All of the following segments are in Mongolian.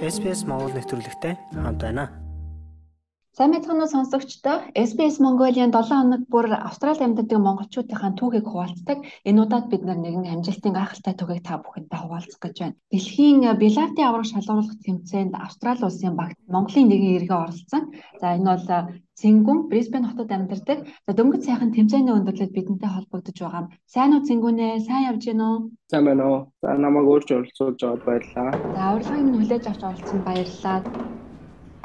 SBS Монгол нэвтрүүлэгтэй хамт байна. Сайн мэцхан уу сонсогчдоо SBS Mongolian 7 хоног бүр Австрали амьдардаг монголчуудынхаа түүхийг хуваалцдаг. Энэ удаад бид нэгэн амжилтын гайхалтай түүхийг та бүхэндээ хуваалцах гэж байна. Дэлхийн бильярдын авраг шалгуулах тэмцээнд Австрали улсын багт Монголын нэгэн иргэн оролцсон. За энэ бол Цингүн Брисбен хотод амьдардаг. За дөнгөж сайхан тэмцээний өндөрлөд бидэнтэй холбогдож байгаа. Сайн уу Цингүнэ? Сайн явж гинэ үү? Сайн байна уу? За намайг өөрч оролцуулж аваад баярлалаа. За урилгыг минь хүлээж авч оролцсонд баярлалаа.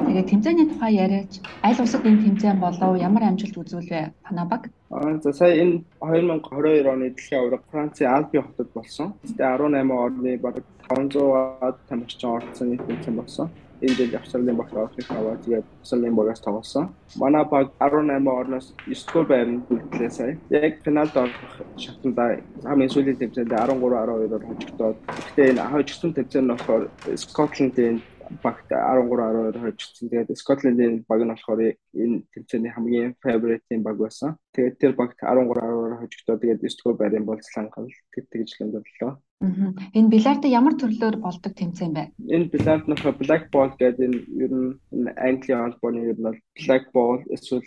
Тэгээ тэмцээний тухай яриач аль улсад энэ тэмцээн болов ямар амжилт үзүүлвэ танаа баг? Аа за сая энэ 2022 оны дэлхийн аварга Францын Альби хотод болсон. Тэгээ 18 орны баг 500-аад тамирчин оролцсон нийт тэмцээн болсон. Энэ жил Австралийн багт орохыг аваад тэгээд Австралийн багаас тоглосон. Манай баг 18 орноос 9 дугаар байранд бүрдлээ сая. Яг финалд орох шатанда хамгийн сүүлийн тэмцээнд 13 12-оор хожигдоод. Гэхдээ энэ хожигдсон тэмцээн нь болохоор Скотландын багт 13 12 хожигдсон. Тэгээд Скотландын баг нь болохоор энэ тэмцээний хамгийн favorite-ийн баг байсан. Тэгээд тэр багт 13 12 хожигдоод тэгээд 9 дугаар байрын болцлон гал тэгж лөндөрлөө. Энэ бильярд ямар төрлөөр болдог тэмцээн бэ? Энэ бильярд нөхө black ball гэдэг энэ ер нь Английн холбооны ер нь black ball эсвэл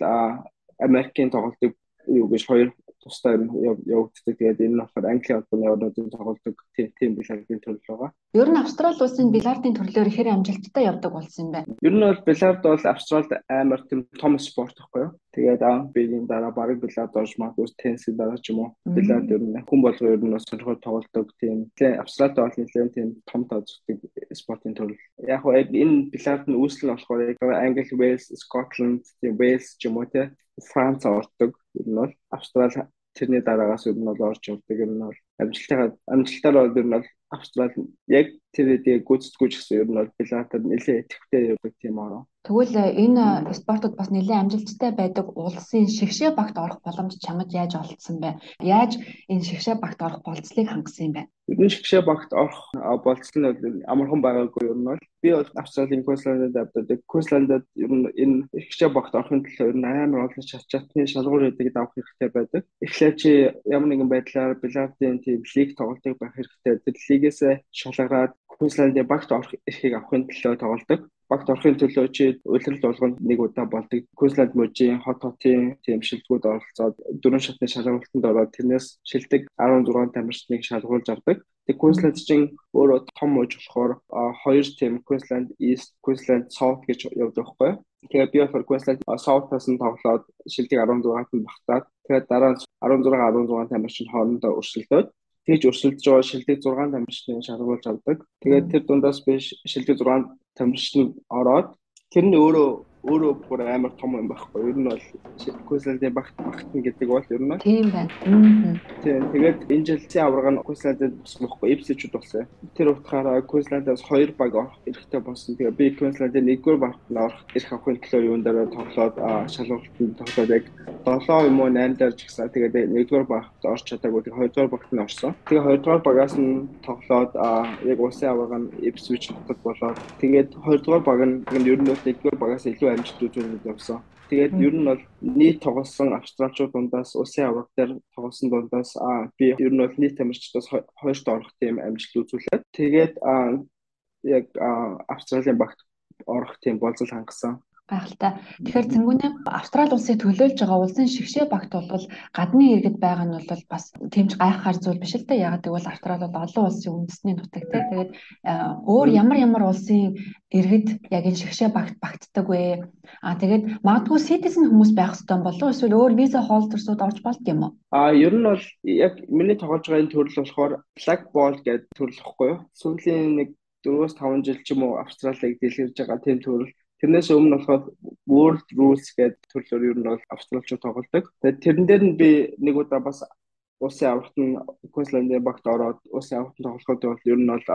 Америкийн тоглолтыг юу гэж хоёр тусдаа явагддаг. Тэгээд энэ нь болохоор Английн холбооны орнуудын тоглодог тийм бильярдын төрөл байгаа. Ер нь Австрали улсын бильярдын төрлөөр хэр амжилттай явдаг болсон юм бэ? Ер нь бол бильярд бол Австралид амар тийм том спорт байхгүй юу? Тэгээд аа биеийн дараа бараг бильярд орж магадгүй теннисийн дараа ч юм уу. Бильярд ер нь хүн болгоо ер нь бас сонирхол тоглодог тийм. Тэгээд Австралид бол нэлээд тийм том тооцдог спортын төрөл. Яг гоо энэ бильярд нь үүсэл нь болохоор Англи, Wales, Scotland, Wales ч юм уу те Франц ордог. Ер нь бол Австрали тэрний дараагаас ер нь бол орж явдаг ер нь бол амжилттай амжилтаар бол ер нь бол Австрали яг тэр үедээ гүйцэтгүүч гэсэн ер нь бол Пилатад нэлээд идэвхтэй явдаг тийм ороо. Тэгвэл э, энэ спортод бас нэлээд амжилттай байдаг улсын шигшээ багт орох боломж чамд яаж олдсон бэ? Яаж энэ шигшээ багт орох болцлыг хангасан юм бэ? Ер нь шигшээ багт орох болцол нь амархан байгаагүй ер нь бол би бол Австралийн Queensland-д авдаг. Queensland-д ер нь энэ шигшээ багт орохын төлөө ер нь амар олон шат чатны шалгуур өгдөг авах хэрэгтэй байдаг. Эхлээд чи ямар нэгэн байдлаар бильярдын тийм лиг тоглолтыг байх хэрэгтэй. Тэр лигээс шалгараад Queensland-ийн багт орох эрхийг авахын төлөө тоглодог багт орохын төлөө чи улирал болгонд нэг удаа болдог. Queensland мужийн хот хотын тийм шилдэгүүд оролцоод дөрвөн шатны шалгуултанд ороод тэрнээс шилдэг 16 тамирчныг шалгуулж авдаг. Тэг Queensland чинь өөрөө том муж болохоор хоёр тийм Queensland East, Queensland South гэж явдаг байхгүй. Тэгээ би болохоор Queensland South-аас нь тоглоод шилдэг 16-т нь багтаад тэгээд дараа нь 16 16 тамирчин хоорондоо өрсөлдөөд тэгж өрсөлдөж байгаа шилдэг 6 тамирчны шалгуулж авдаг. Тэгээд тэр дундаас би шилдэг 6 тамирчин ороод тэр нь өөрөө өөрөө бүр амар том юм байхгүй. Ер нь бол Queensland-ийн багт багтна гэдэг бол ер нь тийм байна. Тийм. Тэгээд энэ жилийн аварга нь Queensland-д босмохгүй Ipswich-уд болсон. Тэр утгаараа Queensland-аас хоёр баг орох эрхтэй болсон. Тэгээд би Queensland-ийн нэгдүгээр багт нь орох эрх авахын төлөө юун дээр тоглоод шалгуултанд тоглоод яг 7 юм уу 8 дээр ч гэсэн тэгээд нэгдүгээр багт орч чадаагүй. Тэгээд хоёрдугаар багт нь орсон. Тэгээд хоёрдугаар багаас нь тоглоод яг улсын аварга нь Ipswich хотод болоод тэгээд хоёрдугаар баг нь ер нь бол нэгдүгээр багаас илүү амжилт үзүүлээд явсан. Тэгээд ер нь бол нийт тоглосон австралчууд дундаас улсын авраг дээр тоглосон дундаас би ер нь бол нийт тамирчдаас хоёрт орох тийм амжилт үзүүлээд тэгээд яг австралийн багт орох тийм болцол хангасан гайхалтай. Тэгэхээр зэнгүүнээ Австрали улсыг төлөөлж байгаа улсын шигшээ багт бол гадны иргэд байгаа нь бол бас тэмч гайхахаар зүйл биш л дээ. Ягаад гэвэл Австрали бол олон улсын үндэсний нутаг тийм. Тэгээд өөр ямар ямар улсын иргэд яг энэ шигшээ багт багтдаг вэ? Аа тэгээд магадгүй citizen хүмүүс байх хэвээр болов уу? Эсвэл өөр виза холдерсууд орж болд юм уу? Аа ер нь бол яг миний тоглож байгаа энэ төрөл болохоор black ball гэдэг төрөл ихгүй юу? Сүүлийн нэг 4-5 жил ч юм уу Австралиг дэлгэрж байгаа тийм төрөл Тэрнээс өмнө болохоор World Rules гэдэг төрлөөр ер нь бол австралчууд тоглодог. Тэгээд тэрэн дээр нь би нэг удаа бас улсын аврагт нь Queensland-ийн багт ороод улсын аврагт тоглоход бол ер нь бол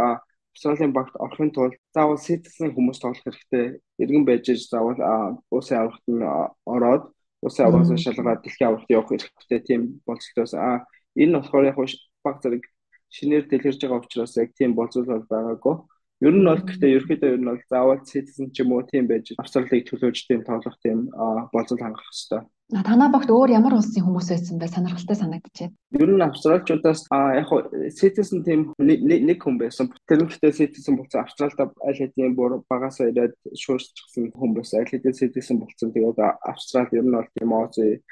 Австралийн багт орохын тулд заавал citizen хүмүүс тоглох хэрэгтэй. Иргэн байж заавал улсын аврагт нь ороод улсын аврагаас шалгаад дэлхийн аврагт явах хэрэгтэй тийм болцолтоос а энэ болохоор яг баг зэрэг шинээр дэлгэрж байгаа учраас яг тийм болцол байгаагүй. Ер нь бол гэхдээ ерөөхдөө ер нь бол заавал citizen ч юм уу тийм байж Австралиг төлөөж тийм тоглох тийм болцол хангах хэрэгтэй. Танаа багт өөр ямар улсын хүмүүс байсан бэ? Сонирхолтой санагдчихэв. Ер нь австралчуудаас а яг citizen team нэг хүн байсан. Тэр нь гэхдээ citizen болсон австралда аль хэдийн бүр багасаа ирээд шуурчсан хүн байсан. Аль хэдийн citizen болсон. Тэгээд австрал ер нь бол тийм оози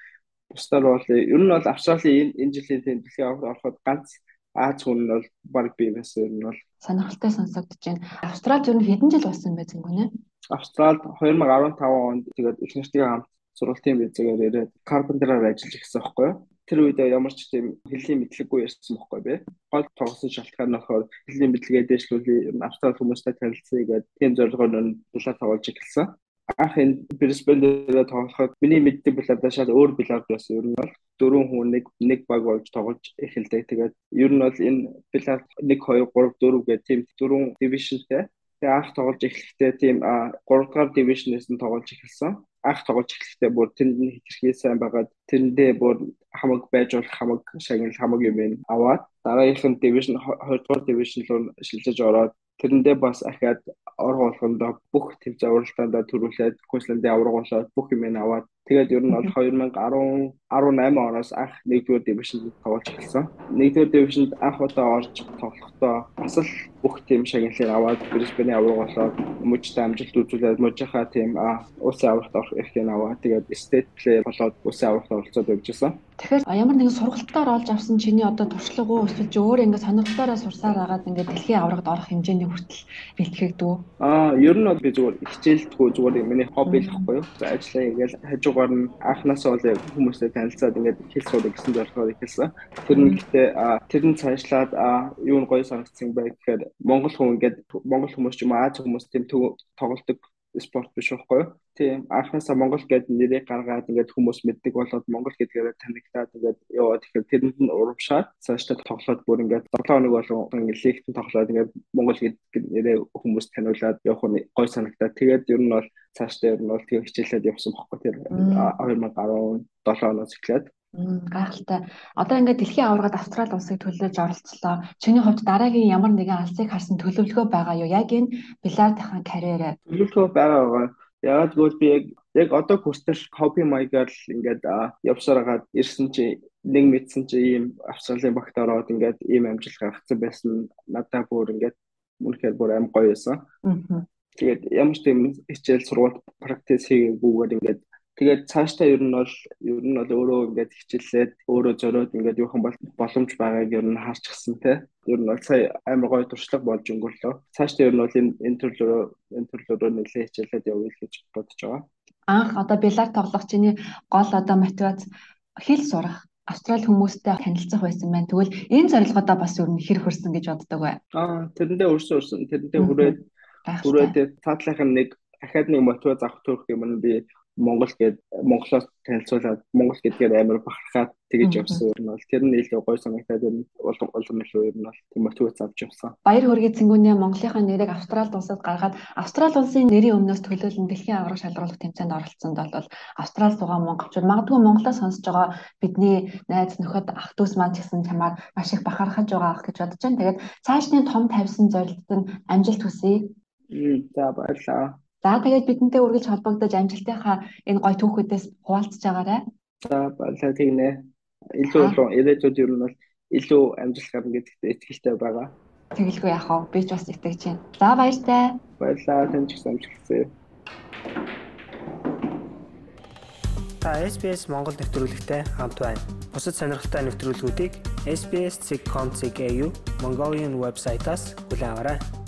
бусдаар бол ер нь бол австралийн энэ жилийн тийм дэлхийн аврагт ороход ганц Аз хүн нь бол баг бий байсан юм бол сонирхолтой сонсогдож байна. Австралид ер нь хэдэн жил болсон бэ зэнгүнэ? Австралид 2015 онд тэгээд их нартайгаа хамт сургалтын визээр ирээд карпентераар ажиллаж ирсэн байхгүй юу? Тэр үед ямар ч тийм хэллийн мэдлэггүй ярьсан байхгүй би. Гол тогсон шалтгаан нь болохоор хэллийн мэдлэгээ дэвшлүүлээ австрал хүмүүстэй танилцъя гэдэг тийм зорилгоор нь дулаан тоглож эхэлсэн. Анх энэ Brisbane дээр тоглоход миний мэддэг билардаа шал өөр билард байсан. Ер нь бол дөрвөн хүн нэг нэг баг болж тоглож эхэлдэг. Тэгээд ер нь бол энэ билард 1 2 3 4 гэх тийм дөрвөн дивишнтэй. Тэгээд анх тоглож эхлэхдээ тийм 3 дугаар дивишнээс нь тоглож эхэлсэн анх тоглож эхлэхдээ бүр тэнд нь хэтэрхий сайн байгаад тэрэндээ бүр хамаг байж болох хамаг шагнал хамаг юм аваад дараагийнх нь division 2 дугаар division руу шилжиж ороод тэрэндээ бас ахаад ор болгондоо бүх төв зуралтандаа төрүүлээд Queensland-ийн аврагуулаад бүх юм аваад тэгээд ер нь бол 2010 18 оноос анх нэгдүгээр дивишнд тоглож эхэлсэн. Нэгдүгээр дивишнд анх удаа орж тоглохдоо бас л бүх тийм шагналыг аваад Brisbane аврагуулаад мужид амжилт үзүүлээд мужийнхаа тийм улсын аврагт орох эрхийг аваад тэгээд state player болоод улсын аврагт оролцоод явжсэн. Тэгэхээр ямар нэгэн сургалтаар олж авсан чиний одоо туршлага уу эсвэл чи өөр ингээд сонирхлоороо сурсаар агаад ингээд дэлхийн аврагт орох хэмжээний хүртэл бэлтгэгдв үү? Аа, ер нь бол би зүгээр хичээлдэггүй зүгээр миний хобби л байхгүй юу. Ажиллаа хийгээл хажуугаар нь анхнаасаа бол хүмүүстэй танилцаад ингээд хэл суудаг гэсэн зорилгоор ихэлсэн. Тэр нь гэхдээ тэр нь цаашлаад юу нь гоё санагдсан бай гэхээр Монгол хүн ингээд Монгол хүмүүс ч юм уу Аз хүмүүс тийм тоглолдог спорт биш байхгүй юу? Тийм анхнаасаа Монгол гэдэг нэрийг гаргаад ингээд хүмүүс мэддэг болоод Монгол гэдгээр танигдаад ингээд яваад тэгэхээр тэрэнд нь урамшаад цаашдаа тоглоод бүр ингээд 7 хоног болгон ингээд лигтэн тоглоод ингээд Монгол гэдэг нэрээ хүмүүс таниулаад явах нь гой санагтаа. Тэгээд ер нь бол цаашдаа ер нь бол тийм хичээлээд явсан байхгүй тэр 2017 оноос эхлээд гайхалтай. Одоо ингээд дэлхийн аваргад Австрали улсыг төлөөлж оролцлоо. Чиний хувьд дараагийн ямар нэгэн алсыг харсан төлөвлөгөө байгаа юу? Яг энэ бильярдын карьерээ. Төлөвлөгөө байгаа байгаа. Яагаад гэвэл би яг яг одоо хүртэл хобби маягаар л ингээд явсаар хагаад ирсэн чи нэг мэдсэн чи ийм Австралийн багт ороод ингээд ийм амжилт гаргацсан байсан надад бүр ингээд үнэхээр бүр аим гоё байсан. Тэгээд ямар ч тийм хичээл сургууль практис хийгээгүйгээр ингээд Тэгээд цаашдаа ер нь бол ер нь бол өөрөө ингээд хичээлээд өөрөө зориод ингээд юухан боломж байгааг ер нь харчихсан те. Ер нь бол сая амар гоё туршлага болж өнгөрлөө. Цаашдаа ер нь бол энэ төрлөөрөө энэ төрлөөрөө нэлээд хичээлээд явъя гэж бодож байгаа. Анх одоо билар тоглох чиний гол одоо мотивац хэл сурах Австрали хүмүүстэй танилцах байсан байна. Тэгвэл энэ зорилгоодоо бас ер нь хэр хөрсөн гэж боддог бай. Аа тэрэндээ өрсөн өрсөн. Тэрэндээ хүрээд хүрээд цаатлах нэг дахиад нэг мотивац авах төрөх юм нь би Монгол гээд Монголоос танилцуулаад Монгол гэдгээр амар бахархаад тэгэж явсан юм бол тэр нь илүү гой санагтаад нь улам улам илүү нь бол мотивац авч явсан. Баяр хүргээ цэнгүүнээ Монголынхаа нэрийг Австралид улсад гаргаад Австрали улсын нэрийн өмнөөс төлөөлөн дэлхийн авраг шалгаруулах тэмцээнд оролцсонд бол Австрали суугаа монголчууд магадгүй Монголоос сонсож байгаа бидний найз нөхөд ах дүүс маань ч гэсэн чамаар маш их бахархаж байгаа ах гэж бодож байна. Тэгээд цаашны том тавьсан зорилтод нь амжилт хүсье. За баярлалаа. За тэгээд бидэнтэй үргэлж холбогдож амжилтынхаа энэ гой түүхүүдээс хуваалцж байгаарай. За баярлалаа тэгнэ. Илүү болон ирээдүйд ер нь бол илүү амжилт гарна гэдэгт итгэлтэй байгаа. Тэгэлгүй яах вэ? Би ч бас итгэж байна. За баяртай. Баярлалаа. Тань ч амжилт хүсье. Та SBS Монгол нэвтрүүлэгтэй хамт байна. Бусад сонирхолтой нэвтрүүлгүүдийг SBS.com.cg Mongolian вебсайтаас аваарай.